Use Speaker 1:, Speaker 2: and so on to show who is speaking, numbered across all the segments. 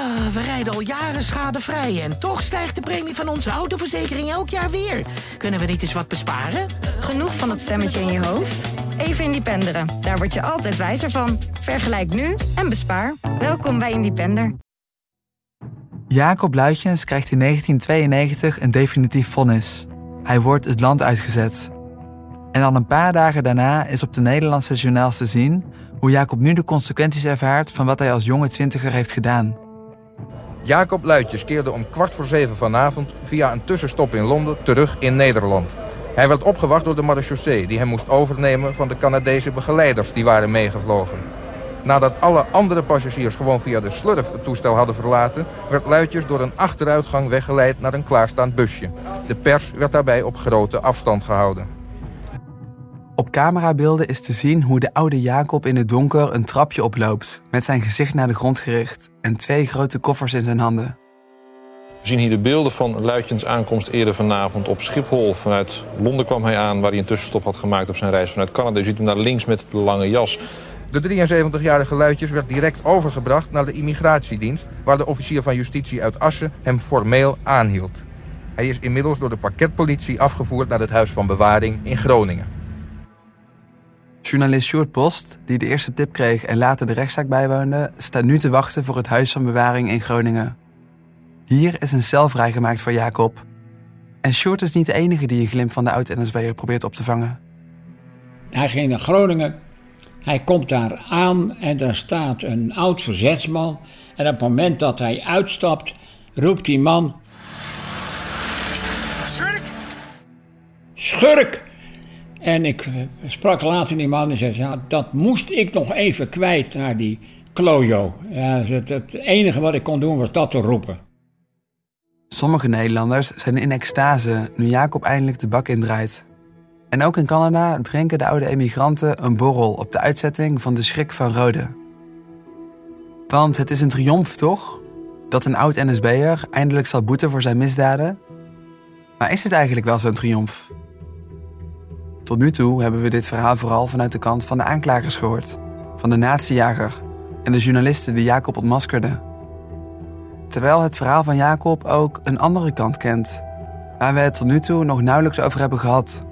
Speaker 1: Ah, we rijden al jaren schadevrij en toch stijgt de premie van onze autoverzekering elk jaar weer. Kunnen we niet eens wat besparen?
Speaker 2: Genoeg van dat stemmetje in je hoofd? Even Independeren. Daar word je altijd wijzer van. Vergelijk nu en bespaar. Welkom bij Independer.
Speaker 3: Jacob Luitjens krijgt in 1992 een definitief vonnis. Hij wordt het land uitgezet. En al een paar dagen daarna is op de Nederlandse journaals te zien hoe Jacob nu de consequenties ervaart van wat hij als jonge twintiger heeft gedaan.
Speaker 4: Jacob Luitjes keerde om kwart voor zeven vanavond via een tussenstop in Londen terug in Nederland. Hij werd opgewacht door de marechaussee die hem moest overnemen van de Canadese begeleiders die waren meegevlogen. Nadat alle andere passagiers gewoon via de slurf het toestel hadden verlaten... werd Luitjes door een achteruitgang weggeleid naar een klaarstaand busje. De pers werd daarbij op grote afstand gehouden.
Speaker 3: Op camerabeelden is te zien hoe de oude Jacob in het donker een trapje oploopt... met zijn gezicht naar de grond gericht en twee grote koffers in zijn handen.
Speaker 5: We zien hier de beelden van Luitjens aankomst eerder vanavond op Schiphol. Vanuit Londen kwam hij aan, waar hij een tussenstop had gemaakt op zijn reis vanuit Canada. Je ziet hem naar links met de lange jas.
Speaker 4: De 73-jarige Luitjes werd direct overgebracht naar de immigratiedienst... waar de officier van justitie uit Assen hem formeel aanhield. Hij is inmiddels door de parketpolitie afgevoerd naar het Huis van Bewaring in Groningen.
Speaker 3: Journalist Sjoerd Post, die de eerste tip kreeg en later de rechtszaak bijwoonde... staat nu te wachten voor het Huis van Bewaring in Groningen. Hier is een cel vrijgemaakt voor Jacob. En Sjoerd is niet de enige die een glimp van de oud-NSB'er probeert op te vangen.
Speaker 6: Hij ging naar Groningen hij komt daar aan en daar staat een oud verzetsman. En op het moment dat hij uitstapt, roept die man... Schurk! Schurk! En ik eh, sprak later die man en zei... Ja, dat moest ik nog even kwijt naar die klojo. Ja, het, het enige wat ik kon doen was dat te roepen.
Speaker 3: Sommige Nederlanders zijn in extase nu Jacob eindelijk de bak indraait. En ook in Canada drinken de oude emigranten een borrel op de uitzetting van de schrik van Rode. Want het is een triomf, toch? Dat een oud NSB'er eindelijk zal boeten voor zijn misdaden? Maar is het eigenlijk wel zo'n triomf? Tot nu toe hebben we dit verhaal vooral vanuit de kant van de aanklagers gehoord, van de natiejager en de journalisten die Jacob ontmaskerden. Terwijl het verhaal van Jacob ook een andere kant kent, waar we het tot nu toe nog nauwelijks over hebben gehad.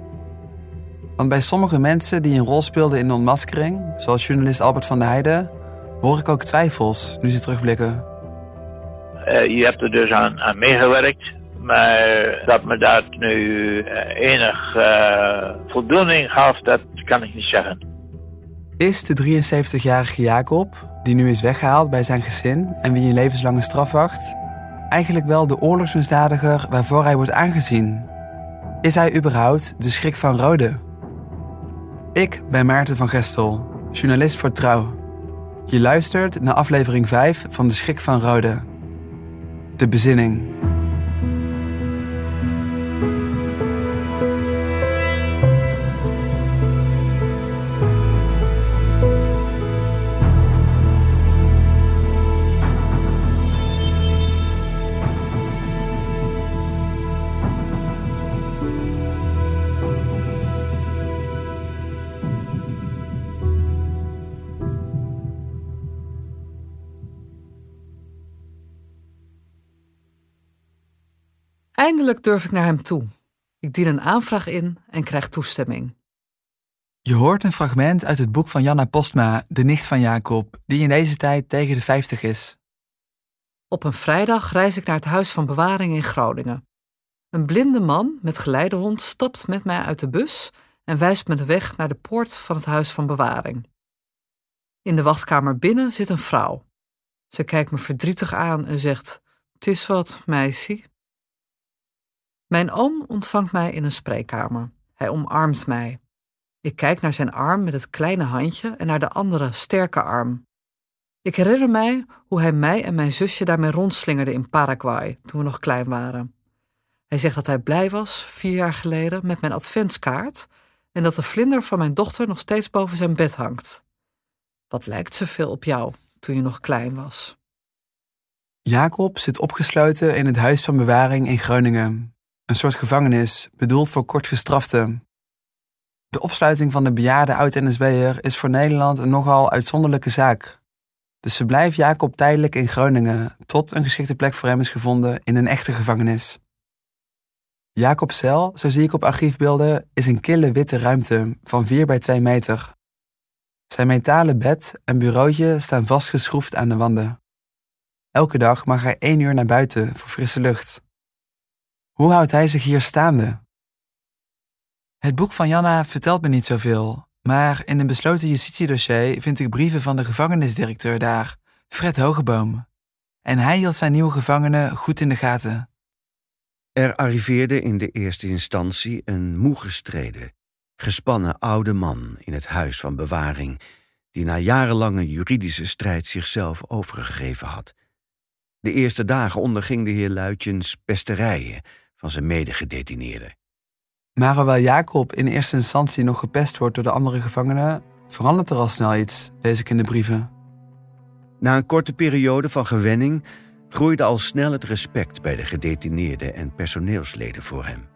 Speaker 3: Want bij sommige mensen die een rol speelden in de ontmaskering, zoals journalist Albert van der Heijden, hoor ik ook twijfels nu ze terugblikken.
Speaker 7: Uh, je hebt er dus aan, aan meegewerkt, maar dat me dat nu uh, enig uh, voldoening gaf, dat kan ik niet zeggen.
Speaker 3: Is de 73-jarige Jacob, die nu is weggehaald bij zijn gezin en wie een levenslange straf wacht, eigenlijk wel de oorlogsmisdadiger waarvoor hij wordt aangezien? Is hij überhaupt de schrik van Rode? Ik ben Maarten van Gestel, journalist voor Trouw. Je luistert naar aflevering 5 van De Schrik van Rode. De bezinning.
Speaker 8: Eindelijk durf ik naar hem toe. Ik dien een aanvraag in en krijg toestemming.
Speaker 3: Je hoort een fragment uit het boek van Janna Postma, de nicht van Jacob, die in deze tijd tegen de 50 is.
Speaker 8: Op een vrijdag reis ik naar het Huis van Bewaring in Groningen. Een blinde man met geleidehond stapt met mij uit de bus en wijst me de weg naar de poort van het Huis van Bewaring. In de wachtkamer binnen zit een vrouw. Ze kijkt me verdrietig aan en zegt: Het is wat, meisje. Mijn oom ontvangt mij in een spreekkamer. Hij omarmt mij. Ik kijk naar zijn arm met het kleine handje en naar de andere, sterke arm. Ik herinner mij hoe hij mij en mijn zusje daarmee rondslingerde in Paraguay toen we nog klein waren. Hij zegt dat hij blij was, vier jaar geleden, met mijn adventskaart en dat de vlinder van mijn dochter nog steeds boven zijn bed hangt. Wat lijkt ze veel op jou toen je nog klein was?
Speaker 3: Jacob zit opgesloten in het huis van bewaring in Groningen. Een soort gevangenis, bedoeld voor kortgestraften. De opsluiting van de bejaarde oud-NSB'er is voor Nederland een nogal uitzonderlijke zaak. Dus verblijft Jacob tijdelijk in Groningen tot een geschikte plek voor hem is gevonden in een echte gevangenis. Jacob's cel, zo zie ik op archiefbeelden, is een kille witte ruimte van 4 bij 2 meter. Zijn metalen bed en bureautje staan vastgeschroefd aan de wanden. Elke dag mag hij één uur naar buiten voor frisse lucht. Hoe houdt hij zich hier staande? Het boek van Janna vertelt me niet zoveel, maar in een besloten justitiedossier vind ik brieven van de gevangenisdirecteur daar, Fred Hogeboom. En hij hield zijn nieuwe gevangenen goed in de gaten.
Speaker 9: Er arriveerde in de eerste instantie een moe gestreden, gespannen oude man in het huis van bewaring, die na jarenlange juridische strijd zichzelf overgegeven had. De eerste dagen onderging de heer Luitjens pesterijen van zijn medegedetineerden.
Speaker 3: Maar hoewel Jacob in eerste instantie nog gepest wordt door de andere gevangenen, verandert er al snel iets, lees ik in de brieven.
Speaker 9: Na een korte periode van gewenning groeide al snel het respect bij de gedetineerden en personeelsleden voor hem.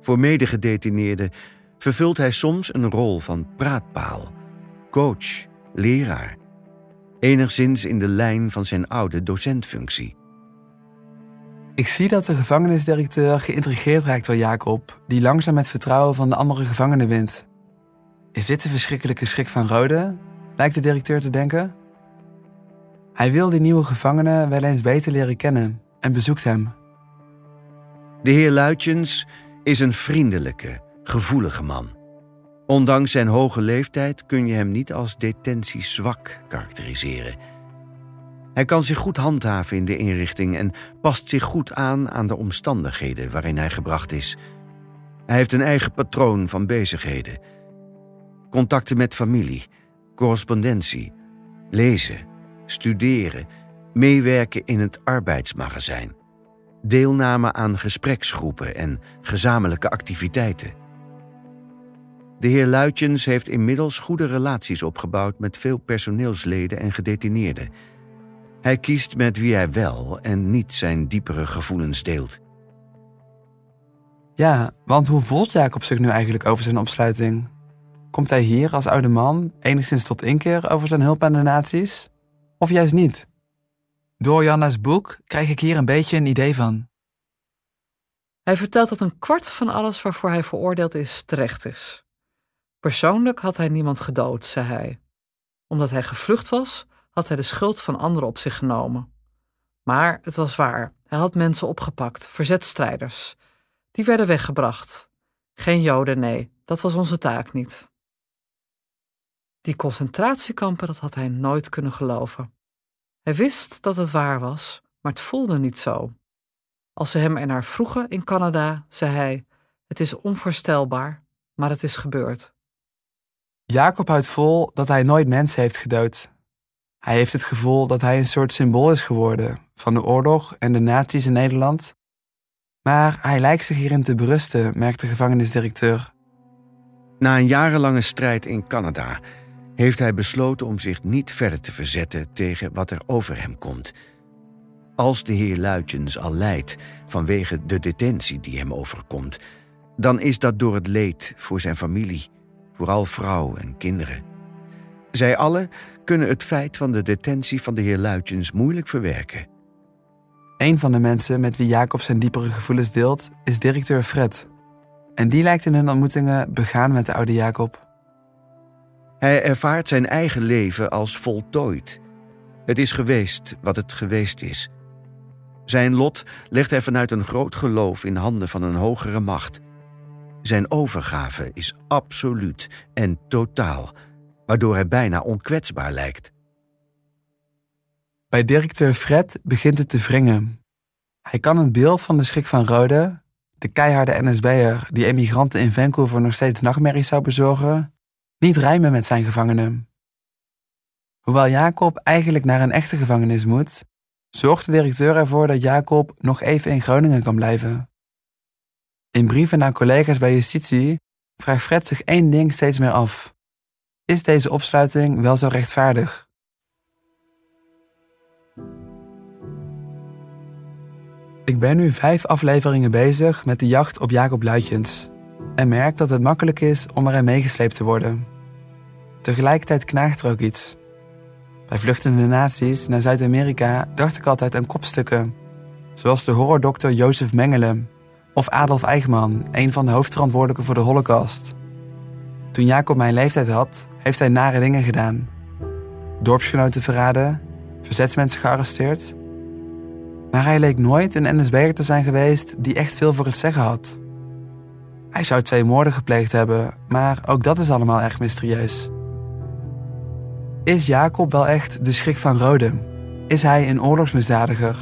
Speaker 9: Voor medegedetineerden vervult hij soms een rol van praatpaal, coach, leraar, enigszins in de lijn van zijn oude docentfunctie.
Speaker 3: Ik zie dat de gevangenisdirecteur geïntrigeerd raakt door Jacob, die langzaam het vertrouwen van de andere gevangenen wint. Is dit de verschrikkelijke schrik van Rode? Lijkt de directeur te denken. Hij wil die nieuwe gevangene wel eens beter leren kennen en bezoekt hem.
Speaker 9: De heer Luitjens is een vriendelijke, gevoelige man. Ondanks zijn hoge leeftijd kun je hem niet als detentiezwak karakteriseren. Hij kan zich goed handhaven in de inrichting en past zich goed aan aan de omstandigheden waarin hij gebracht is. Hij heeft een eigen patroon van bezigheden. Contacten met familie, correspondentie, lezen, studeren, meewerken in het arbeidsmagazijn, deelname aan gespreksgroepen en gezamenlijke activiteiten. De heer Luitjens heeft inmiddels goede relaties opgebouwd met veel personeelsleden en gedetineerden. Hij kiest met wie hij wel en niet zijn diepere gevoelens deelt.
Speaker 3: Ja, want hoe voelt Jacob zich nu eigenlijk over zijn opsluiting? Komt hij hier als oude man enigszins tot inkeer over zijn hulp aan de naties? Of juist niet? Door Janna's boek krijg ik hier een beetje een idee van.
Speaker 8: Hij vertelt dat een kwart van alles waarvoor hij veroordeeld is terecht is. Persoonlijk had hij niemand gedood, zei hij. Omdat hij gevlucht was, had hij de schuld van anderen op zich genomen. Maar het was waar, hij had mensen opgepakt, verzetstrijders. Die werden weggebracht. Geen Joden, nee, dat was onze taak niet. Die concentratiekampen, dat had hij nooit kunnen geloven. Hij wist dat het waar was, maar het voelde niet zo. Als ze hem ernaar vroegen in Canada, zei hij: Het is onvoorstelbaar, maar het is gebeurd.
Speaker 3: Jacob houdt vol dat hij nooit mensen heeft gedood. Hij heeft het gevoel dat hij een soort symbool is geworden van de oorlog en de nazi's in Nederland. Maar hij lijkt zich hierin te berusten, merkt de gevangenisdirecteur.
Speaker 9: Na een jarenlange strijd in Canada heeft hij besloten om zich niet verder te verzetten tegen wat er over hem komt. Als de heer Luitjens al lijdt vanwege de detentie die hem overkomt, dan is dat door het leed voor zijn familie, vooral vrouw en kinderen. Zij allen kunnen het feit van de detentie van de heer Luitjens moeilijk verwerken.
Speaker 3: Een van de mensen met wie Jacob zijn diepere gevoelens deelt, is directeur Fred. En die lijkt in hun ontmoetingen begaan met de oude Jacob.
Speaker 9: Hij ervaart zijn eigen leven als voltooid. Het is geweest wat het geweest is. Zijn lot legt hij vanuit een groot geloof in handen van een hogere macht. Zijn overgave is absoluut en totaal, waardoor hij bijna onkwetsbaar lijkt.
Speaker 3: Bij directeur Fred begint het te wringen. Hij kan het beeld van de schrik van Rode, de keiharde NSB'er die emigranten in Vancouver nog steeds nachtmerries zou bezorgen, niet rijmen met zijn gevangenen. Hoewel Jacob eigenlijk naar een echte gevangenis moet, zorgt de directeur ervoor dat Jacob nog even in Groningen kan blijven. In brieven naar collega's bij justitie vraagt Fred zich één ding steeds meer af. Is deze opsluiting wel zo rechtvaardig? Ik ben nu vijf afleveringen bezig met de jacht op Jacob Luitjens en merk dat het makkelijk is om erin meegesleept te worden. Tegelijkertijd knaagt er ook iets. Bij vluchtende naties naar Zuid-Amerika dacht ik altijd aan kopstukken. Zoals de horrordokter Jozef Mengele of Adolf Eichmann, een van de hoofdverantwoordelijken voor de Holocaust. Toen Jacob mijn leeftijd had, heeft hij nare dingen gedaan. Dorpsgenoten verraden, verzetsmensen gearresteerd. Maar hij leek nooit een NSB'er te zijn geweest die echt veel voor het zeggen had. Hij zou twee moorden gepleegd hebben, maar ook dat is allemaal erg mysterieus. Is Jacob wel echt de schrik van Rode? Is hij een oorlogsmisdadiger?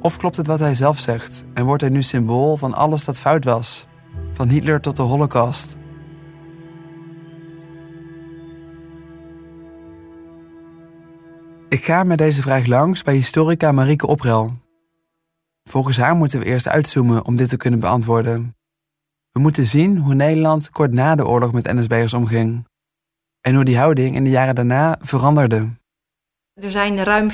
Speaker 3: Of klopt het wat hij zelf zegt en wordt hij nu symbool van alles dat fout was? Van Hitler tot de Holocaust? Ik ga met deze vraag langs bij historica Marieke Oprel. Volgens haar moeten we eerst uitzoomen om dit te kunnen beantwoorden. We moeten zien hoe Nederland kort na de oorlog met NSB'ers omging. En hoe die houding in de jaren daarna veranderde.
Speaker 10: Er zijn ruim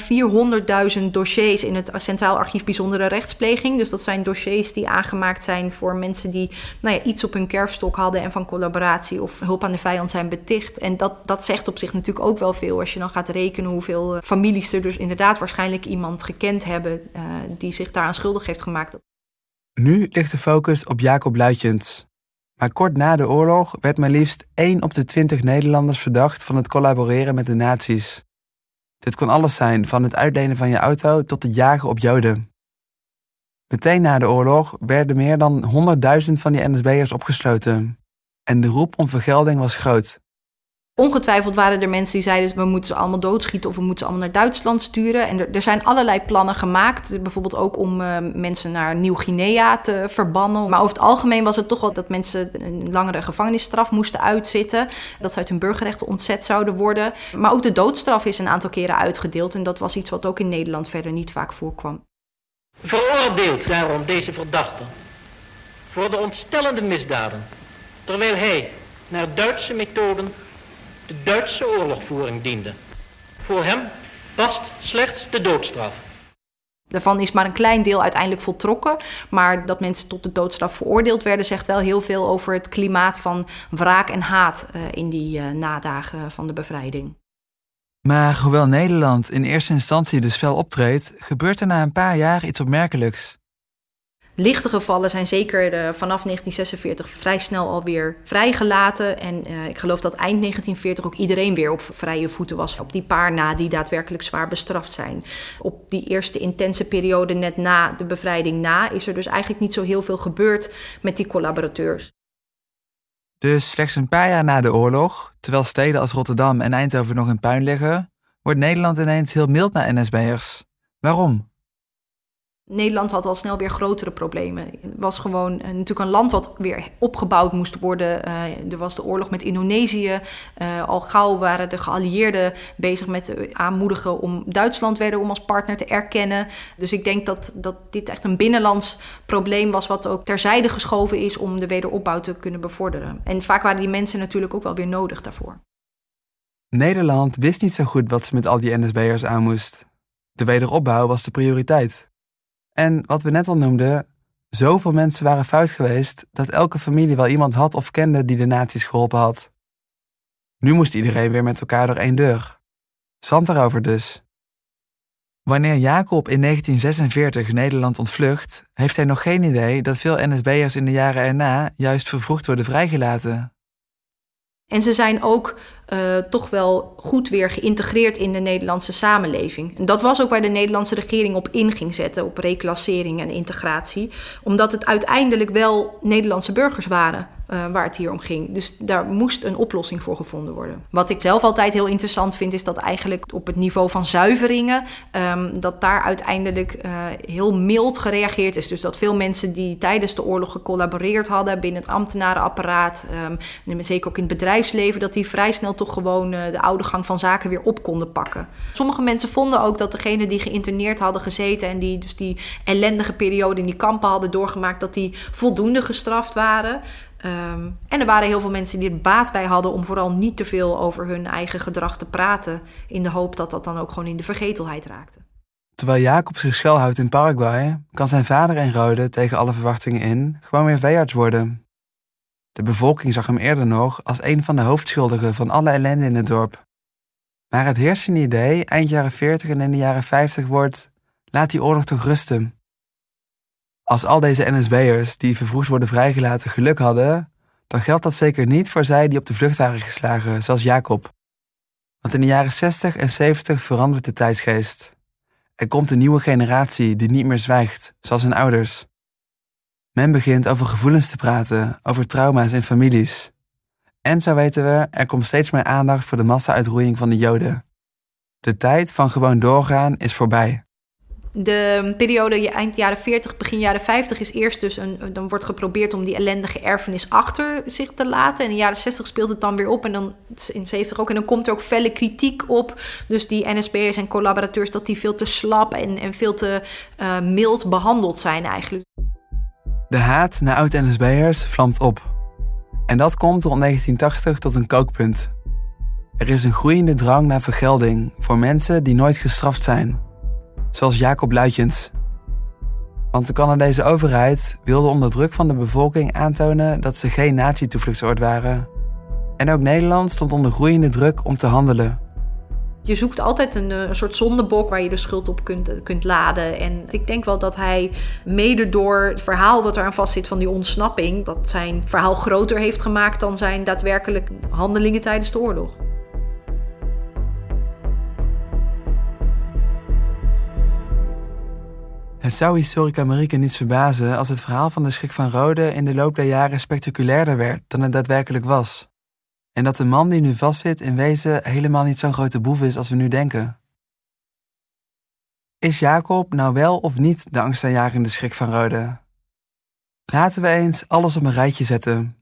Speaker 10: 400.000 dossiers in het Centraal Archief Bijzondere Rechtspleging. Dus dat zijn dossiers die aangemaakt zijn voor mensen die nou ja, iets op hun kerfstok hadden en van collaboratie of hulp aan de vijand zijn beticht. En dat, dat zegt op zich natuurlijk ook wel veel als je dan gaat rekenen hoeveel eh, families er dus inderdaad waarschijnlijk iemand gekend hebben uh, die zich daaraan schuldig heeft gemaakt.
Speaker 3: Nu ligt de focus op Jacob Luitjens. Maar kort na de oorlog werd maar liefst 1 op de 20 Nederlanders verdacht van het collaboreren met de nazi's. Dit kon alles zijn, van het uitlenen van je auto tot het jagen op Joden. Meteen na de oorlog werden meer dan 100.000 van die NSB'ers opgesloten. En de roep om vergelding was groot.
Speaker 10: Ongetwijfeld waren er mensen die zeiden: we moeten ze allemaal doodschieten of we moeten ze allemaal naar Duitsland sturen. En er, er zijn allerlei plannen gemaakt, bijvoorbeeld ook om uh, mensen naar Nieuw-Guinea te verbannen. Maar over het algemeen was het toch wel dat mensen een langere gevangenisstraf moesten uitzitten. Dat ze uit hun burgerrechten ontzet zouden worden. Maar ook de doodstraf is een aantal keren uitgedeeld. En dat was iets wat ook in Nederland verder niet vaak voorkwam.
Speaker 11: Veroordeeld daarom deze verdachte voor de ontstellende misdaden, terwijl hij naar Duitse methoden de Duitse oorlogvoering diende. Voor hem past slechts de doodstraf.
Speaker 10: Daarvan is maar een klein deel uiteindelijk voltrokken. Maar dat mensen tot de doodstraf veroordeeld werden, zegt wel heel veel over het klimaat van wraak en haat uh, in die uh, nadagen van de bevrijding.
Speaker 3: Maar hoewel Nederland in eerste instantie dus fel optreedt, gebeurt er na een paar jaar iets opmerkelijks.
Speaker 10: Lichte gevallen zijn zeker vanaf 1946 vrij snel alweer vrijgelaten. En uh, ik geloof dat eind 1940 ook iedereen weer op vrije voeten was. Op die paar na die daadwerkelijk zwaar bestraft zijn. Op die eerste intense periode net na de bevrijding na is er dus eigenlijk niet zo heel veel gebeurd met die collaborateurs.
Speaker 3: Dus slechts een paar jaar na de oorlog, terwijl steden als Rotterdam en Eindhoven nog in puin liggen, wordt Nederland ineens heel mild naar NSB'ers. Waarom?
Speaker 10: Nederland had al snel weer grotere problemen. Het was gewoon uh, natuurlijk een land wat weer opgebouwd moest worden. Uh, er was de oorlog met Indonesië. Uh, al gauw waren de geallieerden bezig met aanmoedigen om Duitsland wederom als partner te erkennen. Dus ik denk dat, dat dit echt een binnenlands probleem was, wat ook terzijde geschoven is om de wederopbouw te kunnen bevorderen. En vaak waren die mensen natuurlijk ook wel weer nodig daarvoor.
Speaker 3: Nederland wist niet zo goed wat ze met al die NSB'ers aan moest. De wederopbouw was de prioriteit. En wat we net al noemden, zoveel mensen waren fout geweest dat elke familie wel iemand had of kende die de nazi's geholpen had. Nu moest iedereen weer met elkaar door één deur. Zand erover dus. Wanneer Jacob in 1946 Nederland ontvlucht, heeft hij nog geen idee dat veel NSB'ers in de jaren erna juist vervroegd worden vrijgelaten.
Speaker 10: En ze zijn ook uh, toch wel goed weer geïntegreerd in de Nederlandse samenleving. En dat was ook waar de Nederlandse regering op in ging zetten, op reclassering en integratie. Omdat het uiteindelijk wel Nederlandse burgers waren uh, waar het hier om ging. Dus daar moest een oplossing voor gevonden worden. Wat ik zelf altijd heel interessant vind, is dat eigenlijk op het niveau van zuiveringen, um, dat daar uiteindelijk uh, heel mild gereageerd is. Dus dat veel mensen die tijdens de oorlog gecollaboreerd hadden binnen het ambtenarenapparaat, um, en zeker ook in het bedrijfsleven, dat die vrij snel toch gewoon uh, de oude gang van zaken weer op konden pakken. Sommige mensen vonden ook dat degenen die geïnterneerd hadden gezeten en die dus die ellendige periode in die kampen hadden doorgemaakt, dat die voldoende gestraft waren. Um, en er waren heel veel mensen die er baat bij hadden om vooral niet te veel over hun eigen gedrag te praten, in de hoop dat dat dan ook gewoon in de vergetelheid raakte.
Speaker 3: Terwijl Jacob zich schuilhoudt in Paraguay, kan zijn vader en Rode tegen alle verwachtingen in gewoon weer veearts worden. De bevolking zag hem eerder nog als een van de hoofdschuldigen van alle ellende in het dorp. Maar het heersende idee, eind jaren 40 en in de jaren 50, wordt: laat die oorlog toch rusten. Als al deze NSB'ers die vervroegd worden vrijgelaten geluk hadden, dan geldt dat zeker niet voor zij die op de vlucht waren geslagen, zoals Jacob. Want in de jaren 60 en 70 verandert de tijdsgeest. Er komt een nieuwe generatie die niet meer zwijgt, zoals hun ouders. Men begint over gevoelens te praten, over trauma's in families. En zo weten we, er komt steeds meer aandacht voor de massa-uitroeiing van de Joden. De tijd van gewoon doorgaan is voorbij.
Speaker 10: De periode eind jaren 40, begin jaren 50 is eerst dus een. Dan wordt geprobeerd om die ellendige erfenis achter zich te laten. En in de jaren 60 speelt het dan weer op. En dan in 70 ook. En dan komt er ook felle kritiek op. Dus die NSB'ers en collaborateurs, dat die veel te slap en, en veel te uh, mild behandeld zijn eigenlijk.
Speaker 3: De haat naar oud-NSB'ers vlamt op. En dat komt rond 1980 tot een kookpunt. Er is een groeiende drang naar vergelding voor mensen die nooit gestraft zijn zoals Jacob Luitjens. Want de Canadese overheid wilde onder druk van de bevolking aantonen dat ze geen nazi-toevluchtsoord waren. En ook Nederland stond onder groeiende druk om te handelen.
Speaker 10: Je zoekt altijd een, een, soort zondebok waar je de schuld op kunt, kunt laden. En ik denk wel dat hij mede door het verhaal wat eraan vastzit van die ontsnapping, dat zijn verhaal groter heeft gemaakt dan zijn daadwerkelijk handelingen tijdens de oorlog.
Speaker 3: Het zou historica Marieke niets verbazen als het verhaal van de schrik van Rode in de loop der jaren spectaculairder werd dan het daadwerkelijk was. En dat de man die nu vastzit in wezen helemaal niet zo'n grote boef is als we nu denken. Is Jacob nou wel of niet de angstaanjagende schrik van Rode? Laten we eens alles op een rijtje zetten.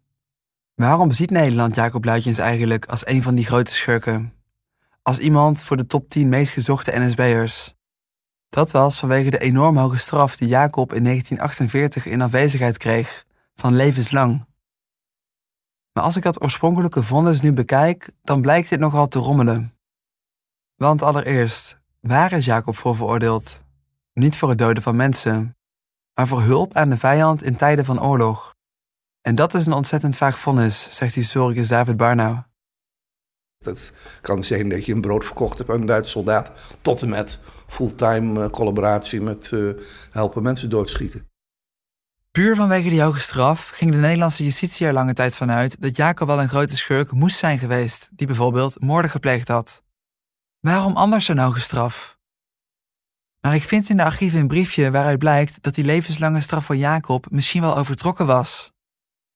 Speaker 3: Waarom ziet Nederland Jacob Luitjens eigenlijk als een van die grote schurken? Als iemand voor de top 10 meest gezochte NSB'ers? Dat was vanwege de enorm hoge straf die Jacob in 1948 in afwezigheid kreeg, van levenslang. Maar als ik dat oorspronkelijke vonnis nu bekijk, dan blijkt dit nogal te rommelen. Want allereerst, waar is Jacob voor veroordeeld? Niet voor het doden van mensen, maar voor hulp aan de vijand in tijden van oorlog. En dat is een ontzettend vaag vonnis, zegt historicus David Barnau.
Speaker 12: Dat kan zijn dat je een brood verkocht hebt aan een Duitse soldaat, tot en met fulltime uh, collaboratie met uh, helpen mensen doodschieten.
Speaker 3: Puur vanwege die hoge straf ging de Nederlandse justitie er lange tijd vanuit dat Jacob wel een grote schurk moest zijn geweest, die bijvoorbeeld moorden gepleegd had. Waarom anders zo'n hoge straf? Maar ik vind in de archieven een briefje waaruit blijkt dat die levenslange straf van Jacob misschien wel overtrokken was.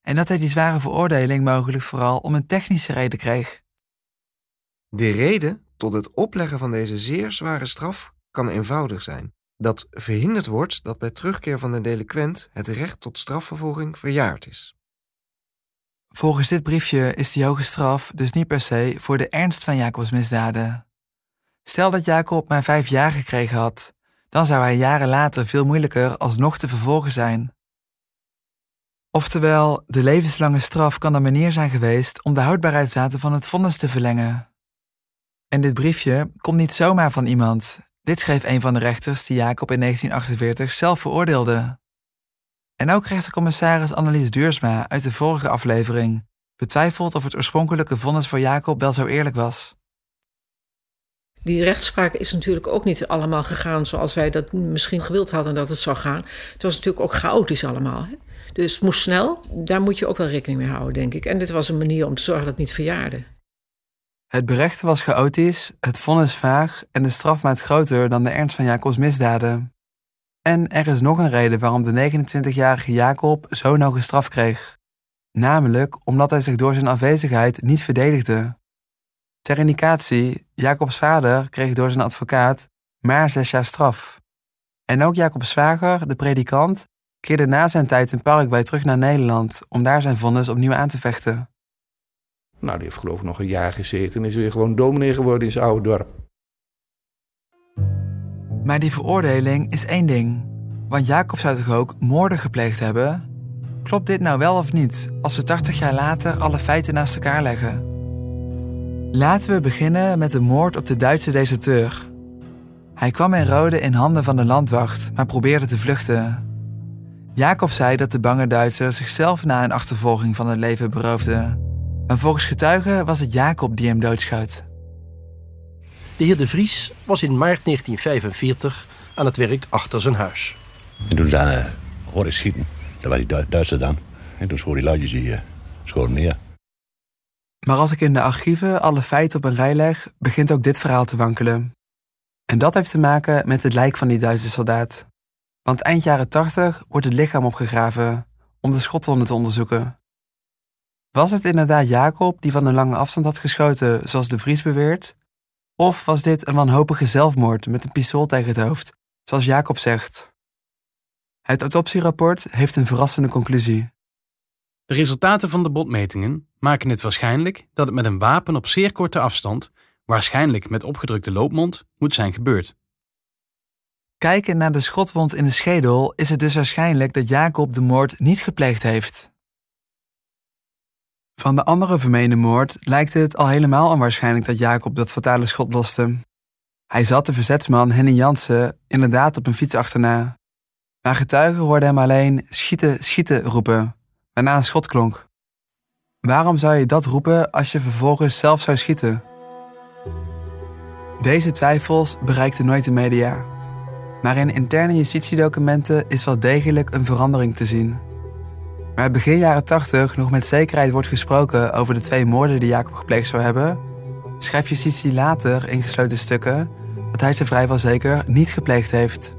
Speaker 3: En dat hij die zware veroordeling mogelijk vooral om een technische reden kreeg.
Speaker 13: De reden tot het opleggen van deze zeer zware straf kan eenvoudig zijn. Dat verhinderd wordt dat bij terugkeer van de delinquent het recht tot strafvervolging verjaard is.
Speaker 3: Volgens dit briefje is die hoge straf dus niet per se voor de ernst van Jacobs misdaden. Stel dat Jacob maar vijf jaar gekregen had, dan zou hij jaren later veel moeilijker alsnog te vervolgen zijn. Oftewel, de levenslange straf kan een manier zijn geweest om de houdbaarheidsdatum van het vonnis te verlengen. En dit briefje komt niet zomaar van iemand. Dit schreef een van de rechters die Jacob in 1948 zelf veroordeelde. En ook rechtercommissaris Annelies Duursma uit de vorige aflevering betwijfelt of het oorspronkelijke vonnis voor Jacob wel zo eerlijk was.
Speaker 14: Die rechtspraak is natuurlijk ook niet allemaal gegaan zoals wij dat misschien gewild hadden dat het zou gaan. Het was natuurlijk ook chaotisch allemaal. Hè? Dus het moest snel. Daar moet je ook wel rekening mee houden, denk ik. En dit was een manier om te zorgen dat het niet verjaarde.
Speaker 3: Het berechten was chaotisch, het vonnis vaag en de strafmaat groter dan de ernst van Jacobs misdaden. En er is nog een reden waarom de 29-jarige Jacob zo'n hoge straf kreeg. Namelijk omdat hij zich door zijn afwezigheid niet verdedigde. Ter indicatie, Jacobs vader kreeg door zijn advocaat maar zes jaar straf. En ook Jacobs zwager, de predikant, keerde na zijn tijd in Paraguay terug naar Nederland om daar zijn vonnis opnieuw aan te vechten.
Speaker 12: Nou, die heeft geloof ik nog een jaar gezeten en is weer gewoon dominee geworden in zijn oude dorp.
Speaker 3: Maar die veroordeling is één ding. Want Jacob zou toch ook moorden gepleegd hebben? Klopt dit nou wel of niet, als we 80 jaar later alle feiten naast elkaar leggen? Laten we beginnen met de moord op de Duitse deserteur. Hij kwam in Rode in handen van de landwacht, maar probeerde te vluchten. Jacob zei dat de bange Duitser zichzelf na een achtervolging van het leven beroofde. Maar volgens getuigen was het Jacob die hem doodschoot.
Speaker 15: De heer De Vries was in maart 1945 aan het werk achter zijn huis.
Speaker 16: En toen uh, hoorde ik schieten. Dat waren die Duitsers dan. En toen schoot die luidjes die uh, schoten neer.
Speaker 3: Maar als ik in de archieven alle feiten op een rij leg, begint ook dit verhaal te wankelen. En dat heeft te maken met het lijk van die Duitse soldaat. Want eind jaren 80 wordt het lichaam opgegraven om de schotwonden te onderzoeken. Was het inderdaad Jacob die van een lange afstand had geschoten, zoals de Vries beweert? Of was dit een wanhopige zelfmoord met een pistool tegen het hoofd, zoals Jacob zegt? Het autopsierapport heeft een verrassende conclusie.
Speaker 17: De resultaten van de botmetingen maken het waarschijnlijk dat het met een wapen op zeer korte afstand, waarschijnlijk met opgedrukte loopmond, moet zijn gebeurd.
Speaker 3: Kijken naar de schotwond in de schedel is het dus waarschijnlijk dat Jacob de moord niet gepleegd heeft. Van de andere vermeende moord lijkt het al helemaal onwaarschijnlijk dat Jacob dat fatale schot loste. Hij zat de verzetsman Henny Jansen inderdaad op een fiets achterna. Maar getuigen hoorden hem alleen schieten, schieten roepen, waarna een schot klonk. Waarom zou je dat roepen als je vervolgens zelf zou schieten? Deze twijfels bereikten nooit de media. Maar in interne justitiedocumenten is wel degelijk een verandering te zien. Waar begin jaren 80 nog met zekerheid wordt gesproken over de twee moorden die Jacob gepleegd zou hebben, schrijft justitie later in gesloten stukken dat hij ze vrijwel zeker niet gepleegd heeft.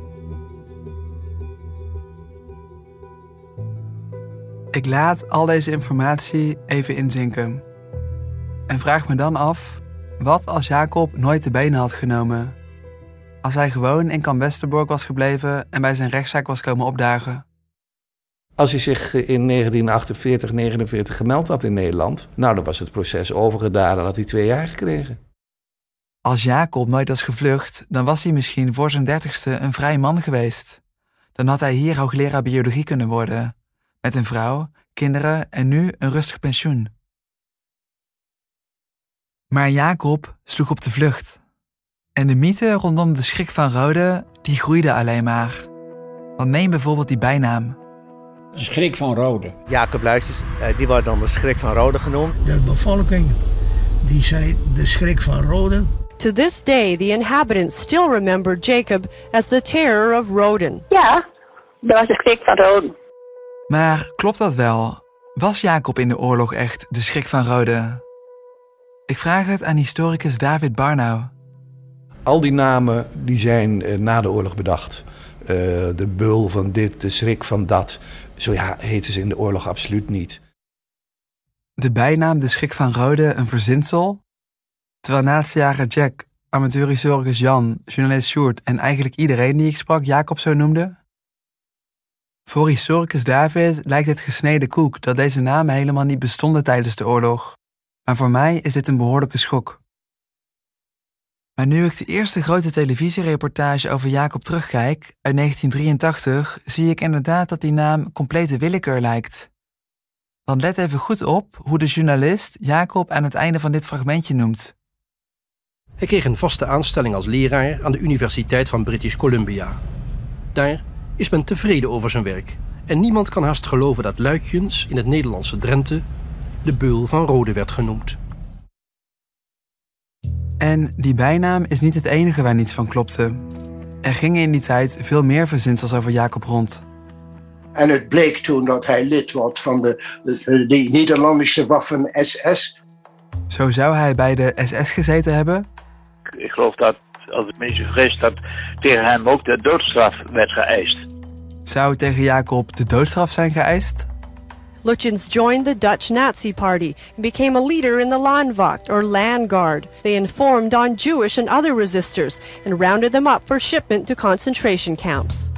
Speaker 3: Ik laat al deze informatie even inzinken. En vraag me dan af, wat als Jacob nooit de benen had genomen? Als hij gewoon in Kamp Westerbork was gebleven en bij zijn rechtszaak was komen opdagen?
Speaker 12: Als hij zich in 1948, 49 gemeld had in Nederland, nou dan was het proces overgedaan en had hij twee jaar gekregen.
Speaker 3: Als Jacob nooit was gevlucht, dan was hij misschien voor zijn dertigste een vrij man geweest. Dan had hij hier hoogleraar biologie kunnen worden, met een vrouw, kinderen en nu een rustig pensioen. Maar Jacob sloeg op de vlucht. En de mythe rondom de schrik van Rode, die groeide alleen maar. Want neem bijvoorbeeld die bijnaam.
Speaker 6: De schrik van Rode.
Speaker 18: Jacob Luitjes, eh, die wordt dan de schrik van Rode genoemd.
Speaker 19: De bevolking, die zei de schrik van Rode.
Speaker 20: To this day, the inhabitants still remember Jacob as the terror of Roden.
Speaker 21: Ja, dat was de schrik van Roden.
Speaker 3: Maar klopt dat wel? Was Jacob in de oorlog echt de schrik van Rode? Ik vraag het aan historicus David Barnau.
Speaker 12: Al die namen die zijn eh, na de oorlog bedacht. Uh, de bul van dit, de schrik van dat. Zo ja, heten ze in de oorlog absoluut niet.
Speaker 3: De bijnaam de schrik van Rode een verzinsel? Terwijl naastjager Jack, amateurhistoricus Jan, journalist Sjoerd en eigenlijk iedereen die ik sprak Jacob zo noemde? Voor historicus David lijkt het gesneden koek dat deze namen helemaal niet bestonden tijdens de oorlog. Maar voor mij is dit een behoorlijke schok. Maar nu ik de eerste grote televisiereportage over Jacob terugkijk, uit 1983, zie ik inderdaad dat die naam complete willekeur lijkt. Want let even goed op hoe de journalist Jacob aan het einde van dit fragmentje noemt.
Speaker 15: Hij kreeg een vaste aanstelling als leraar aan de Universiteit van British Columbia. Daar is men tevreden over zijn werk en niemand kan haast geloven dat Luikjens in het Nederlandse Drenthe de beul van Rode werd genoemd.
Speaker 3: En die bijnaam is niet het enige waar niets van klopte. Er gingen in die tijd veel meer verzinsels over Jacob rond.
Speaker 19: En het bleek toen dat hij lid wordt van de, de, de Nederlandse Waffen-SS.
Speaker 3: Zo zou hij bij de SS gezeten hebben?
Speaker 7: Ik geloof dat, als ik me niet vergis, dat tegen hem ook de doodstraf werd geëist.
Speaker 3: Zou tegen Jacob de doodstraf zijn geëist?
Speaker 20: Lutyens joined the Dutch Nazi Party and became a leader in the Landwacht or Land Guard. They informed on Jewish and other resistors and rounded them up for shipment to concentration camps.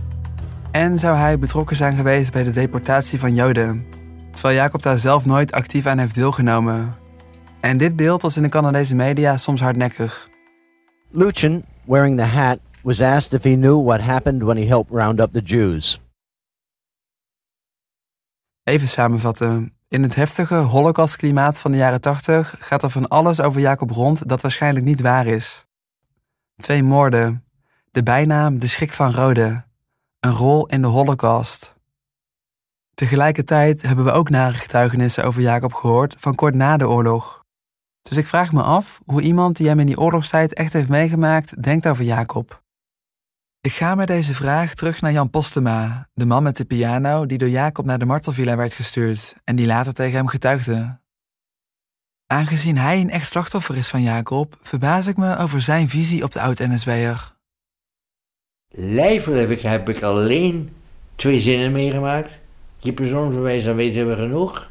Speaker 3: En zou hij betrokken zijn geweest bij de deportatie van Joden, terwijl Jacob daar zelf nooit actief aan heeft deelgenomen. En dit beeld was in de Canadese media soms hardnekkig.
Speaker 22: Lucien, wearing the hat, was asked if he knew what happened when he helped round up the Jews.
Speaker 3: Even samenvatten. In het heftige holocaustklimaat van de jaren 80 gaat er van alles over Jacob rond dat waarschijnlijk niet waar is. Twee moorden, de bijnaam de schrik van Rode, een rol in de holocaust. Tegelijkertijd hebben we ook nare getuigenissen over Jacob gehoord van kort na de oorlog. Dus ik vraag me af hoe iemand die hem in die oorlogstijd echt heeft meegemaakt, denkt over Jacob. Ik ga met deze vraag terug naar Jan Postema, de man met de piano die door Jacob naar de martelvilla werd gestuurd en die later tegen hem getuigde. Aangezien hij een echt slachtoffer is van Jacob, verbaas ik me over zijn visie op de oud-NSB'er.
Speaker 23: Lijfelijk heb ik, alleen twee zinnen meegemaakt. Je persoonsbewijs, dan weten we genoeg.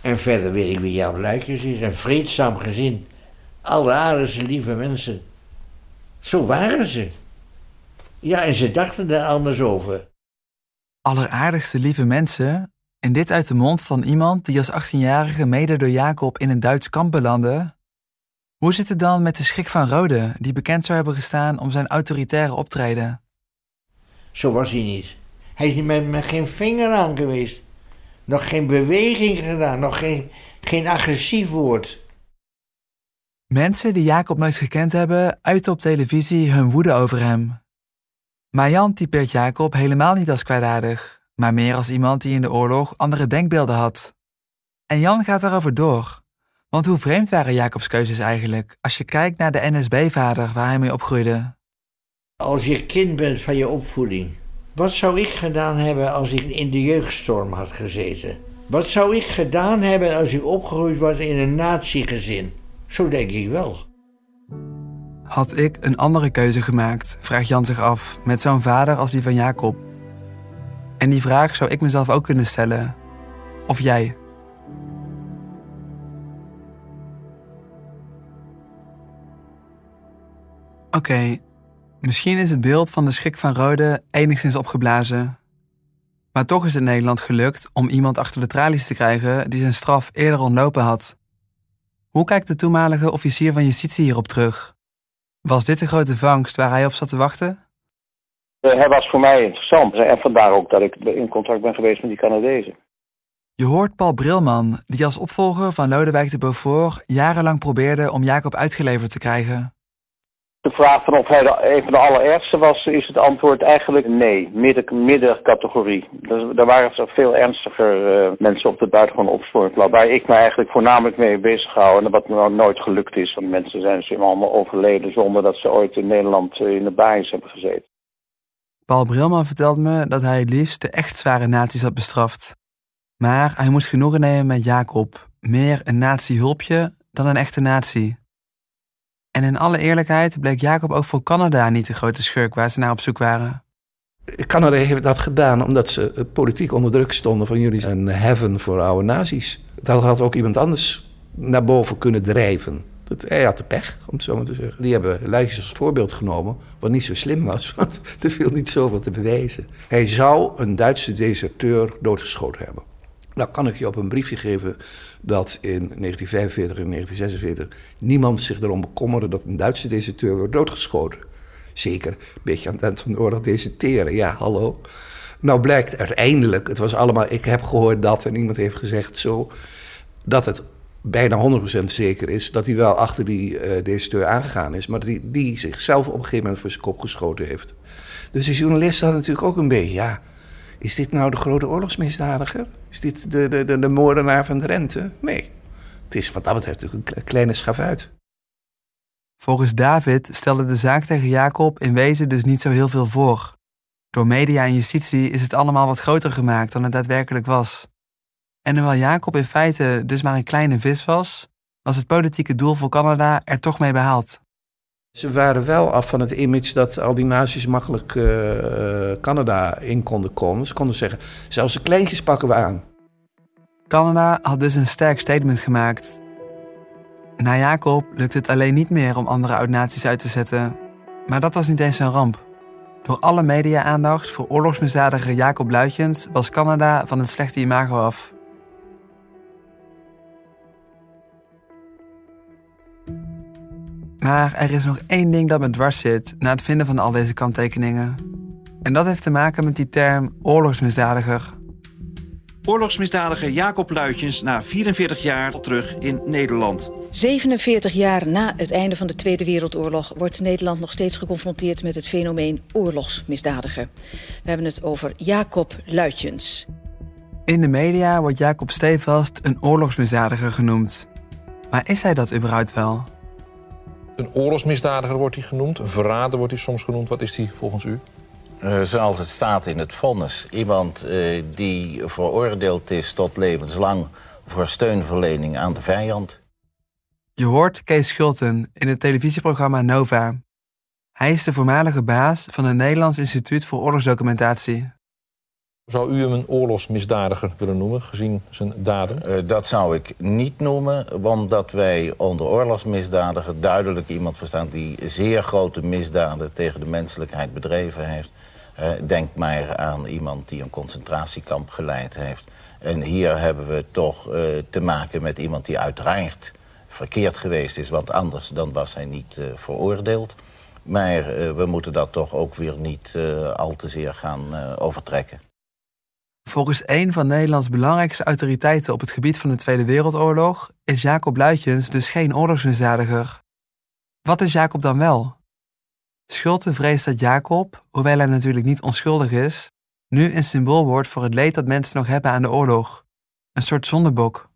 Speaker 23: En verder weet ik wie Jaap Luikjes is. Een vreedzaam gezin. Alleraardigste lieve mensen. Zo waren ze. Ja, en ze dachten er anders over.
Speaker 3: Alleraardigste lieve mensen, en dit uit de mond van iemand die als 18-jarige mede door Jacob in een Duits kamp belandde? Hoe zit het dan met de schrik van Rode, die bekend zou hebben gestaan om zijn autoritaire optreden?
Speaker 23: Zo was hij niet. Hij is niet met, met geen vinger aan geweest. Nog geen beweging gedaan, nog geen, geen agressief woord.
Speaker 3: Mensen die Jacob nooit gekend hebben, uiten op televisie hun woede over hem. Maar Jan typeert Jacob helemaal niet als kwaadaardig, maar meer als iemand die in de oorlog andere denkbeelden had. En Jan gaat daarover door. Want hoe vreemd waren Jacobs keuzes eigenlijk, als je kijkt naar de NSB-vader waar hij mee opgroeide?
Speaker 23: Als je kind bent van je opvoeding, wat zou ik gedaan hebben als ik in de jeugdstorm had gezeten? Wat zou ik gedaan hebben als ik opgegroeid was in een nazi-gezin? Zo denk ik wel.
Speaker 3: Had ik een andere keuze gemaakt, vraagt Jan zich af, met zo'n vader als die van Jacob? En die vraag zou ik mezelf ook kunnen stellen. Of jij? Oké, misschien is het beeld van de schrik van Rode enigszins opgeblazen. Maar toch is het Nederland gelukt om iemand achter de tralies te krijgen die zijn straf eerder ontlopen had. Hoe kijkt de toenmalige officier van justitie hierop terug? Was dit de grote vangst waar hij op zat te wachten?
Speaker 24: Uh, hij was voor mij interessant en vandaar ook dat ik in contact ben geweest met die Canadezen.
Speaker 3: Je hoort Paul Brilman, die als opvolger van Lodewijk de Beaufort jarenlang probeerde om Jacob uitgeleverd te krijgen.
Speaker 24: De vraag van of hij de, een van de allerergste was, is het antwoord eigenlijk nee, midden, middencategorie. Dus, daar waren veel ernstiger uh, mensen op de buitengewoon opsporingsplan, waar ik me eigenlijk voornamelijk mee bezig hou en wat me nooit gelukt is. Want mensen zijn dus allemaal overleden zonder dat ze ooit in Nederland uh, in de basis hebben gezeten.
Speaker 3: Paul Brilman vertelt me dat hij het liefst de echt zware nazi's had bestraft. Maar hij moest genoegen nemen met Jacob, meer een nazi-hulpje dan een echte nazi. En in alle eerlijkheid bleek Jacob ook voor Canada niet de grote schurk waar ze naar op zoek waren.
Speaker 12: Canada heeft dat gedaan omdat ze politiek onder druk stonden van jullie zijn heaven voor oude nazi's. Dat had ook iemand anders naar boven kunnen drijven. Dat, hij had de pech, om het zo maar te zeggen. Die hebben Luikjes als voorbeeld genomen, wat niet zo slim was, want er viel niet zoveel te bewijzen. Hij zou een Duitse deserteur doodgeschoten hebben. Nou kan ik je op een briefje geven dat in 1945 en 1946 niemand zich erom bekommerde dat een Duitse deserteur wordt doodgeschoten. Zeker een beetje aan het eind van de oorlog deserteren, ja, hallo. Nou blijkt uiteindelijk, het was allemaal, ik heb gehoord dat en iemand heeft gezegd zo, dat het bijna 100% zeker is dat hij wel achter die uh, deserteur aangegaan is, maar die, die zichzelf op een gegeven moment voor zijn kop geschoten heeft. Dus de journalist had natuurlijk ook een beetje, ja, is dit nou de grote oorlogsmisdadiger? Is dit de, de, de, de moordenaar van de rente? Nee. Het is wat dat betreft natuurlijk een kleine schavuit.
Speaker 3: Volgens David stelde de zaak tegen Jacob in wezen dus niet zo heel veel voor. Door media en justitie is het allemaal wat groter gemaakt dan het daadwerkelijk was. En hoewel Jacob in feite dus maar een kleine vis was, was het politieke doel voor Canada er toch mee behaald.
Speaker 12: Ze waren wel af van het image dat al die naties makkelijk uh, Canada in konden komen. Ze konden zeggen, zelfs de kleintjes pakken we aan.
Speaker 3: Canada had dus een sterk statement gemaakt. Na Jacob lukt het alleen niet meer om andere oud-naties uit te zetten. Maar dat was niet eens een ramp. Door alle media-aandacht voor oorlogsmisdadiger Jacob Luitjens was Canada van het slechte imago af. Maar er is nog één ding dat me dwars zit na het vinden van al deze kanttekeningen. En dat heeft te maken met die term oorlogsmisdadiger.
Speaker 25: Oorlogsmisdadiger Jacob Luitjens na 44 jaar terug in Nederland.
Speaker 26: 47 jaar na het einde van de Tweede Wereldoorlog wordt Nederland nog steeds geconfronteerd met het fenomeen oorlogsmisdadiger. We hebben het over Jacob Luitjens.
Speaker 3: In de media wordt Jacob stevast een oorlogsmisdadiger genoemd. Maar is hij dat überhaupt wel?
Speaker 27: Een oorlogsmisdadiger wordt hij genoemd, een verrader wordt hij soms genoemd. Wat is hij volgens u?
Speaker 28: Uh, zoals het staat in het vonnis. Iemand uh, die veroordeeld is tot levenslang voor steunverlening aan de vijand.
Speaker 3: Je hoort Kees Schulten in het televisieprogramma Nova. Hij is de voormalige baas van het Nederlands Instituut voor Oorlogsdocumentatie.
Speaker 27: Zou u hem een oorlogsmisdadiger willen noemen, gezien zijn daden?
Speaker 28: Uh, dat zou ik niet noemen, omdat wij onder oorlogsmisdadiger duidelijk iemand verstaan die zeer grote misdaden tegen de menselijkheid bedreven heeft. Uh, denk maar aan iemand die een concentratiekamp geleid heeft. En hier hebben we toch uh, te maken met iemand die uiteraard verkeerd geweest is, want anders dan was hij niet veroordeeld. Maar we moeten dat toch ook weer niet al te zeer gaan overtrekken.
Speaker 3: Volgens een van Nederlands belangrijkste autoriteiten op het gebied van de Tweede Wereldoorlog is Jacob Luitjens dus geen oorlogsmisdadiger. Wat is Jacob dan wel? Schulte vreest dat Jacob, hoewel hij natuurlijk niet onschuldig is, nu een symbool wordt voor het leed dat mensen nog hebben aan de oorlog. Een soort zondebok.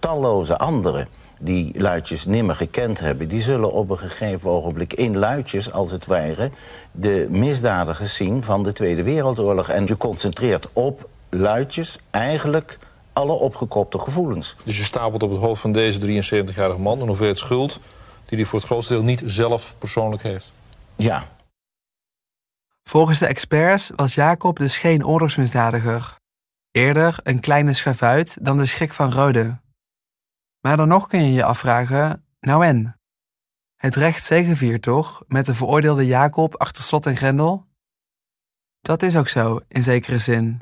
Speaker 28: Talloze anderen die luidjes nimmer gekend hebben... die zullen op een gegeven ogenblik in luidjes, als het ware... de misdadigers zien van de Tweede Wereldoorlog. En je concentreert op luidjes eigenlijk alle opgekropte gevoelens.
Speaker 27: Dus je stapelt op het hoofd van deze 73-jarige man... een hoeveelheid schuld die hij voor het grootste deel niet zelf persoonlijk heeft.
Speaker 28: Ja.
Speaker 3: Volgens de experts was Jacob dus geen oorlogsmisdadiger. Eerder een kleine schavuit dan de schrik van Rode. Maar dan nog kun je je afvragen, nou en? Het recht zegeviert toch, met de veroordeelde Jacob achter slot en grendel? Dat is ook zo, in zekere zin.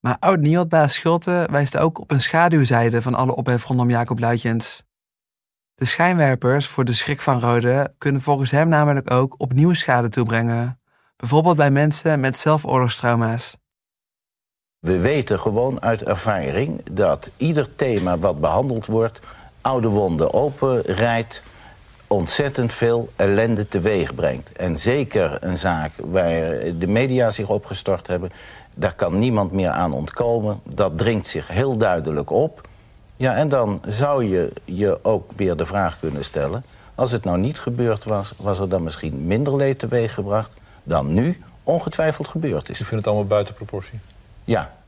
Speaker 3: Maar oud-Niotbaas Schulte wijst ook op een schaduwzijde van alle ophef rondom Jacob Luitjens. De schijnwerpers voor de schrik van Rode kunnen volgens hem namelijk ook opnieuw schade toebrengen, bijvoorbeeld bij mensen met zelfoorlogstrauma's.
Speaker 28: We weten gewoon uit ervaring dat ieder thema wat behandeld wordt... oude wonden openrijdt, ontzettend veel ellende teweeg brengt. En zeker een zaak waar de media zich opgestort hebben... daar kan niemand meer aan ontkomen. Dat dringt zich heel duidelijk op. Ja, en dan zou je je ook weer de vraag kunnen stellen... als het nou niet gebeurd was, was er dan misschien minder leed teweeggebracht... dan nu ongetwijfeld gebeurd is.
Speaker 27: U vindt het allemaal buiten proportie?
Speaker 28: Ja.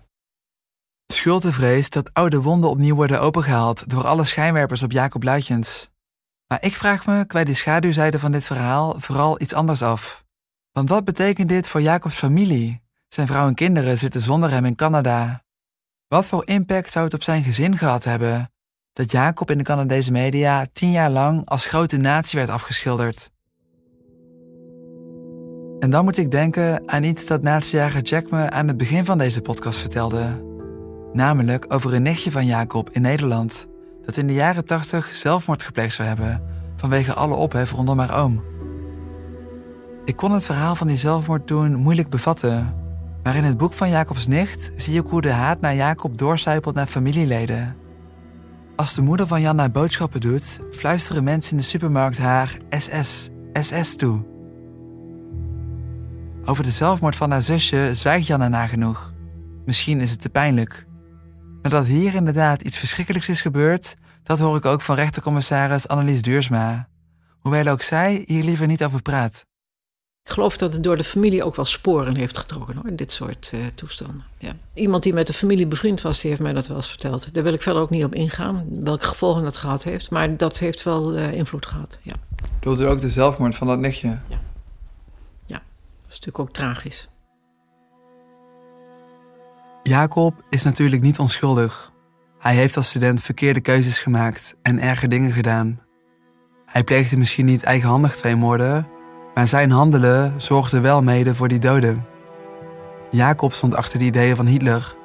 Speaker 3: Schulte vreest dat oude wonden opnieuw worden opengehaald door alle schijnwerpers op Jacob Luitjens. Maar ik vraag me, kwijt de schaduwzijde van dit verhaal, vooral iets anders af. Want wat betekent dit voor Jacobs familie? Zijn vrouw en kinderen zitten zonder hem in Canada. Wat voor impact zou het op zijn gezin gehad hebben dat Jacob in de Canadese media tien jaar lang als grote natie werd afgeschilderd? En dan moet ik denken aan iets dat natiejager Jack me aan het begin van deze podcast vertelde. Namelijk over een nichtje van Jacob in Nederland, dat in de jaren 80 zelfmoord gepleegd zou hebben vanwege alle ophef rondom haar oom. Ik kon het verhaal van die zelfmoord toen moeilijk bevatten, maar in het boek van Jacobs nicht zie ik hoe de haat naar Jacob doorcijpelt naar familieleden. Als de moeder van Janna boodschappen doet, fluisteren mensen in de supermarkt haar SS, SS toe. Over de zelfmoord van haar zusje zwijgt Janna nagenoeg. Misschien is het te pijnlijk. Maar dat hier inderdaad iets verschrikkelijks is gebeurd, dat hoor ik ook van rechtercommissaris Annelies Duursma. Hoewel ook zij hier liever niet over praat.
Speaker 14: Ik geloof dat het door de familie ook wel sporen heeft getrokken hoor, in dit soort uh, toestanden. Ja. Iemand die met de familie bevriend was, die heeft mij dat wel eens verteld. Daar wil ik verder ook niet op ingaan, welke gevolgen dat gehad heeft. Maar dat heeft wel uh, invloed gehad, ja.
Speaker 3: Doet u ook de zelfmoord van dat nichtje?
Speaker 14: Ja. Is natuurlijk ook tragisch.
Speaker 3: Jacob is natuurlijk niet onschuldig. Hij heeft als student verkeerde keuzes gemaakt en erge dingen gedaan. Hij pleegde misschien niet eigenhandig twee moorden, maar zijn handelen zorgde wel mede voor die doden. Jacob stond achter de ideeën van Hitler.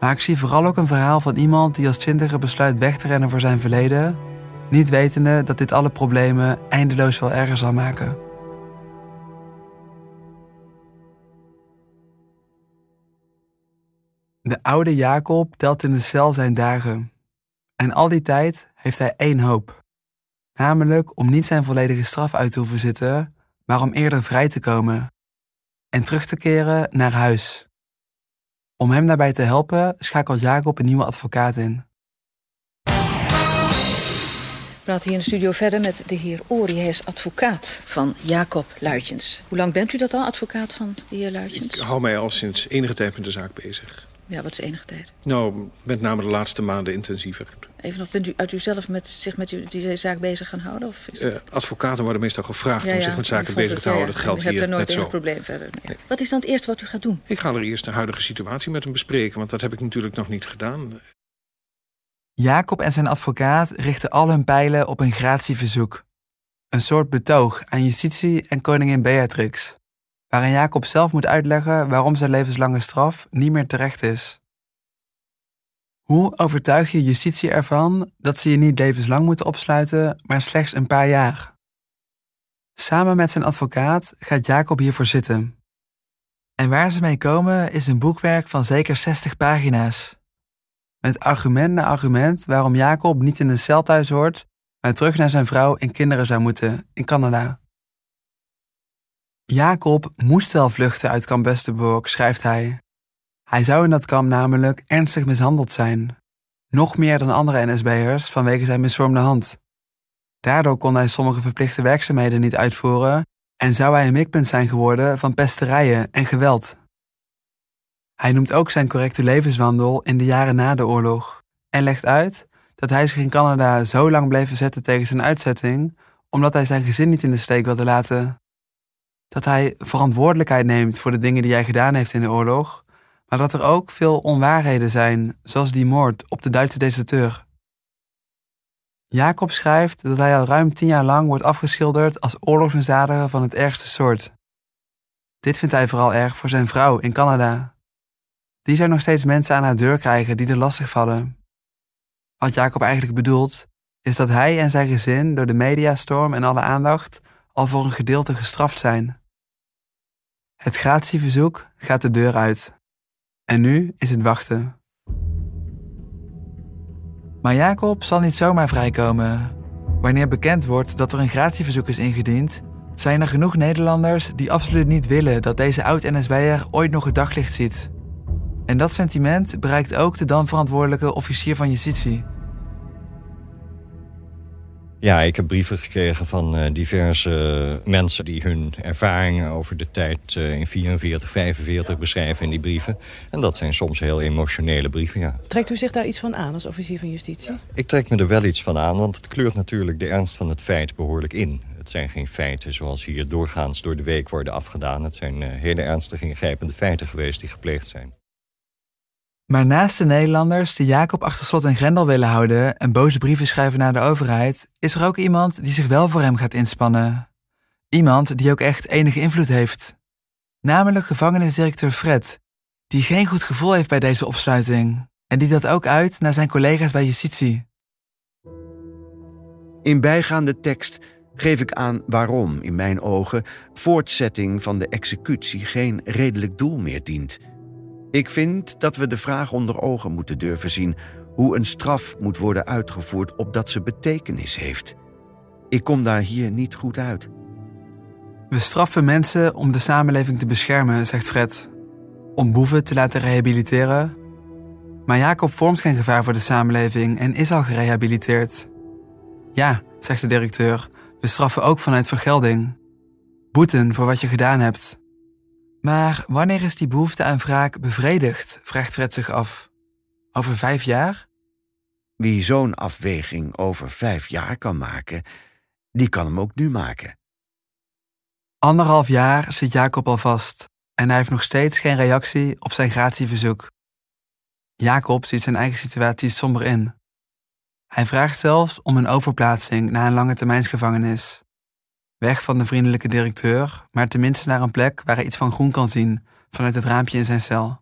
Speaker 3: Maar ik zie vooral ook een verhaal van iemand die als twintiger besluit weg te rennen voor zijn verleden, niet wetende dat dit alle problemen eindeloos wel erger zal maken. De oude Jacob telt in de cel zijn dagen. En al die tijd heeft hij één hoop. Namelijk om niet zijn volledige straf uit te hoeven zitten, maar om eerder vrij te komen. En terug te keren naar huis. Om hem daarbij te helpen schakelt Jacob een nieuwe advocaat in.
Speaker 26: praat hier in de studio verder met de heer Ori. Hij is advocaat van Jacob Luitjens. Hoe lang bent u dat al, advocaat van de heer Luitjens?
Speaker 29: Ik hou mij al sinds enige tijd met de zaak bezig.
Speaker 26: Ja, wat is enige tijd?
Speaker 29: Nou, met name de laatste maanden intensiever.
Speaker 26: Even nog, bent u uit uzelf met, zich met u, die zaak bezig gaan houden? Of is het...
Speaker 29: Uh, advocaten worden meestal gevraagd
Speaker 26: Ja,
Speaker 29: om
Speaker 26: ja,
Speaker 29: zich met zaken bezig
Speaker 26: het,
Speaker 29: te houden.
Speaker 26: ja,
Speaker 29: Dat geldt
Speaker 26: Ik heb
Speaker 29: hier
Speaker 26: er nooit
Speaker 29: net
Speaker 26: enig
Speaker 29: zo.
Speaker 26: probleem verder mee. Wat is dan het eerste wat u gaat doen?
Speaker 29: Ik ga er eerst de huidige situatie met hem bespreken, want dat heb ik natuurlijk nog niet gedaan.
Speaker 3: Jacob en zijn advocaat richten al hun pijlen op een gratieverzoek. Een soort betoog aan justitie en koningin Beatrix, waarin Jacob zelf moet uitleggen waarom zijn levenslange straf niet meer terecht is. Hoe overtuig je justitie ervan dat ze je niet levenslang moeten opsluiten, maar slechts een paar jaar? Samen met zijn advocaat gaat Jacob hiervoor zitten. En waar ze mee komen is een boekwerk van zeker 60 pagina's. Met argument na argument waarom Jacob niet in de cel thuis hoort, maar terug naar zijn vrouw en kinderen zou moeten in Canada. Jacob moest wel vluchten uit kamp schrijft hij. Hij zou in dat kamp namelijk ernstig mishandeld zijn. Nog meer dan andere NSB'ers vanwege zijn misvormde hand. Daardoor kon hij sommige verplichte werkzaamheden niet uitvoeren en zou hij een mikpunt zijn geworden van pesterijen en geweld. Hij noemt ook zijn correcte levenswandel in de jaren na de oorlog en legt uit dat hij zich in Canada zo lang bleef verzetten tegen zijn uitzetting omdat hij zijn gezin niet in de steek wilde laten. Dat hij verantwoordelijkheid neemt voor de dingen die hij gedaan heeft in de oorlog, maar dat er ook veel onwaarheden zijn, zoals die moord op de Duitse deserteur. Jacob schrijft dat hij al ruim tien jaar lang wordt afgeschilderd als oorlogsmisdadiger van het ergste soort. Dit vindt hij vooral erg voor zijn vrouw in Canada. Die zou nog steeds mensen aan haar deur krijgen die er lastig vallen. Wat Jacob eigenlijk bedoelt, is dat hij en zijn gezin door de mediastorm en alle aandacht al voor een gedeelte gestraft zijn. Het gratieverzoek gaat de deur uit. En nu is het wachten. Maar Jacob zal niet zomaar vrijkomen. Wanneer bekend wordt dat er een gratieverzoek is ingediend, zijn er genoeg Nederlanders die absoluut niet willen dat deze oud-NSB'er ooit nog het daglicht ziet. En dat sentiment bereikt ook de dan verantwoordelijke officier van justitie.
Speaker 30: Ja, ik heb brieven gekregen van uh, diverse mensen die hun ervaringen over de tijd uh, in 44, 45 beschrijven in die brieven. En dat zijn soms heel emotionele brieven, ja.
Speaker 31: Trekt u zich daar iets van aan als officier van justitie?
Speaker 30: Ik trek me er wel iets van aan, want het kleurt natuurlijk de ernst van het feit behoorlijk in. Het zijn geen feiten zoals hier doorgaans door de week worden afgedaan. Het zijn uh, hele ernstige ingrijpende feiten geweest die gepleegd zijn.
Speaker 3: Maar naast de Nederlanders die Jacob achter slot en grendel willen houden en boze brieven schrijven naar de overheid, is er ook iemand die zich wel voor hem gaat inspannen. Iemand die ook echt enige invloed heeft. Namelijk gevangenisdirecteur Fred, die geen goed gevoel heeft bij deze opsluiting en die dat ook uit naar zijn collega's bij justitie.
Speaker 32: In bijgaande tekst geef ik aan waarom, in mijn ogen, voortzetting van de executie geen redelijk doel meer dient. Ik vind dat we de vraag onder ogen moeten durven zien hoe een straf moet worden uitgevoerd opdat ze betekenis heeft. Ik kom daar hier niet goed uit.
Speaker 3: We straffen mensen om de samenleving te beschermen, zegt Fred. Om boeven te laten rehabiliteren. Maar Jacob vormt geen gevaar voor de samenleving en is al gerehabiliteerd. Ja, zegt de directeur, we straffen ook vanuit vergelding. Boeten voor wat je gedaan hebt. Maar wanneer is die behoefte aan wraak bevredigd, vraagt Fred zich af. Over vijf jaar?
Speaker 32: Wie zo'n afweging over vijf jaar kan maken, die kan hem ook nu maken.
Speaker 3: Anderhalf jaar zit Jacob al vast en hij heeft nog steeds geen reactie op zijn gratieverzoek. Jacob ziet zijn eigen situatie somber in. Hij vraagt zelfs om een overplaatsing naar een lange termijnsgevangenis. Weg van de vriendelijke directeur, maar tenminste naar een plek waar hij iets van groen kan zien vanuit het raampje in zijn cel.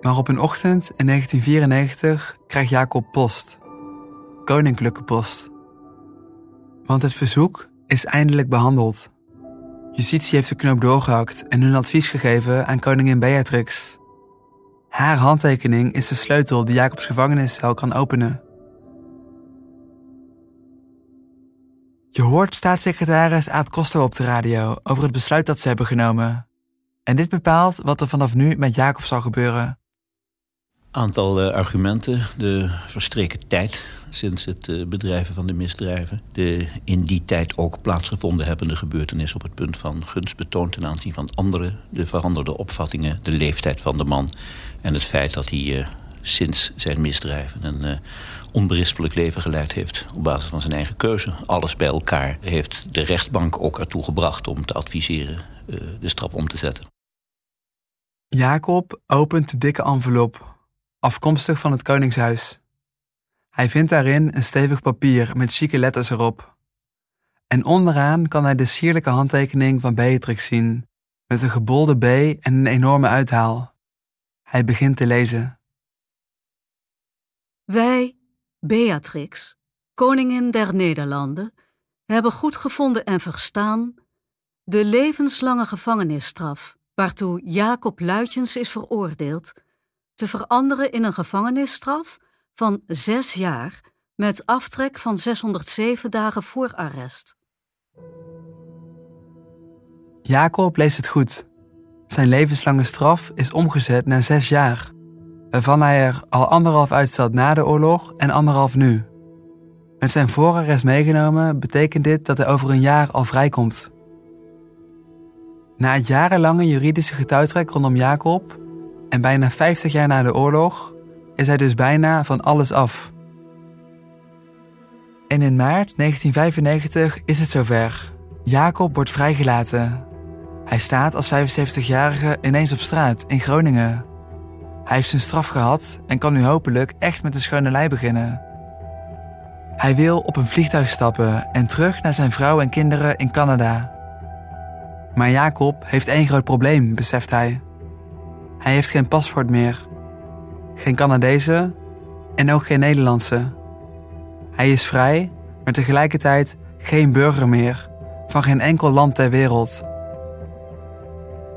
Speaker 3: Maar op een ochtend in 1994 krijgt Jacob post. Koninklijke post. Want het verzoek is eindelijk behandeld. Justitie heeft de knoop doorgehakt en hun advies gegeven aan koningin Beatrix. Haar handtekening is de sleutel die Jacobs gevangeniscel kan openen. Je hoort staatssecretaris Aad Koster op de radio over het besluit dat ze hebben genomen. En dit bepaalt wat er vanaf nu met Jacob zal gebeuren.
Speaker 33: Aantal uh, argumenten, de verstreken tijd sinds het uh, bedrijven van de misdrijven. De in die tijd ook plaatsgevonden hebbende gebeurtenissen op het punt van gunstbetoon ten aanzien van anderen. De veranderde opvattingen, de leeftijd van de man en het feit dat hij uh, sinds zijn misdrijven een uh, onberispelijk leven geleid heeft op basis van zijn eigen keuze. Alles bij elkaar heeft de rechtbank ook ertoe gebracht om te adviseren de straf om te zetten.
Speaker 3: Jacob opent de dikke envelop, afkomstig van het Koningshuis. Hij vindt daarin een stevig papier met chique letters erop. En onderaan kan hij de sierlijke handtekening van Beatrix zien, met een gebolde B en een enorme uithaal. Hij begint te lezen.
Speaker 34: Wij, Beatrix, koningin der Nederlanden, hebben goed gevonden en verstaan de levenslange gevangenisstraf waartoe Jacob Luitjens is veroordeeld, te veranderen in een gevangenisstraf van zes jaar met aftrek van 607 dagen voorarrest.
Speaker 3: Jacob leest het goed. Zijn levenslange straf is omgezet naar zes jaar, waarvan hij er al anderhalf uitstelt na de oorlog en anderhalf nu. Met zijn voorarrest meegenomen betekent dit dat hij over een jaar al vrijkomt. Na jarenlange juridische getouwtrek rondom Jacob en bijna 50 jaar na de oorlog is hij dus bijna van alles af. En in maart 1995 is het zover. Jacob wordt vrijgelaten. Hij staat als 75-jarige ineens op straat in Groningen. Hij heeft zijn straf gehad en kan nu hopelijk echt met een schone lei beginnen. Hij wil op een vliegtuig stappen en terug naar zijn vrouw en kinderen in Canada. Maar Jacob heeft één groot probleem, beseft hij. Hij heeft geen paspoort meer. Geen Canadese en ook geen Nederlandse. Hij is vrij, maar tegelijkertijd geen burger meer van geen enkel land ter wereld.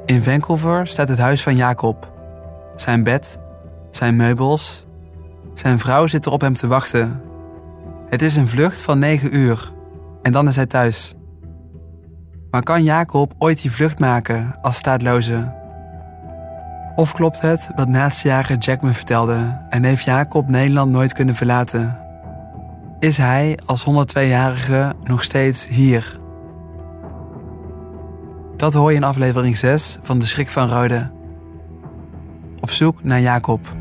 Speaker 3: In Vancouver staat het huis van Jacob. Zijn bed, zijn meubels. Zijn vrouw zit er op hem te wachten. Het is een vlucht van negen uur en dan is hij thuis. Maar kan Jacob ooit die vlucht maken als staatloze? Of klopt het wat naastjager Jack me vertelde en heeft Jacob Nederland nooit kunnen verlaten? Is hij als 102-jarige nog steeds hier? Dat hoor je in aflevering 6 van De Schrik van Rode. Op zoek naar Jacob.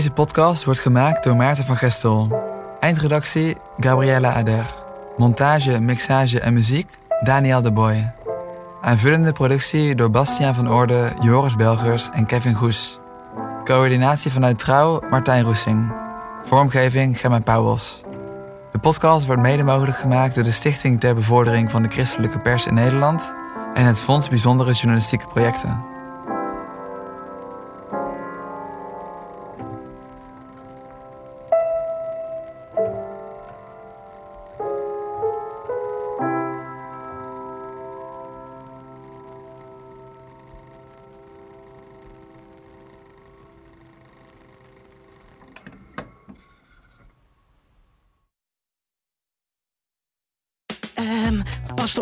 Speaker 3: Deze podcast wordt gemaakt door Maarten van Gestel. Eindredactie Gabriella Ader. Montage, mixage en muziek Daniel de Boy. Aanvullende productie door Bastiaan van Orde, Joris Belgers en Kevin Goes. Coördinatie vanuit Trouw Martijn Roesing. Vormgeving Gemma Pauwels. De podcast wordt mede mogelijk gemaakt door de Stichting ter Bevordering van de Christelijke Pers in Nederland en het Fonds Bijzondere Journalistieke Projecten.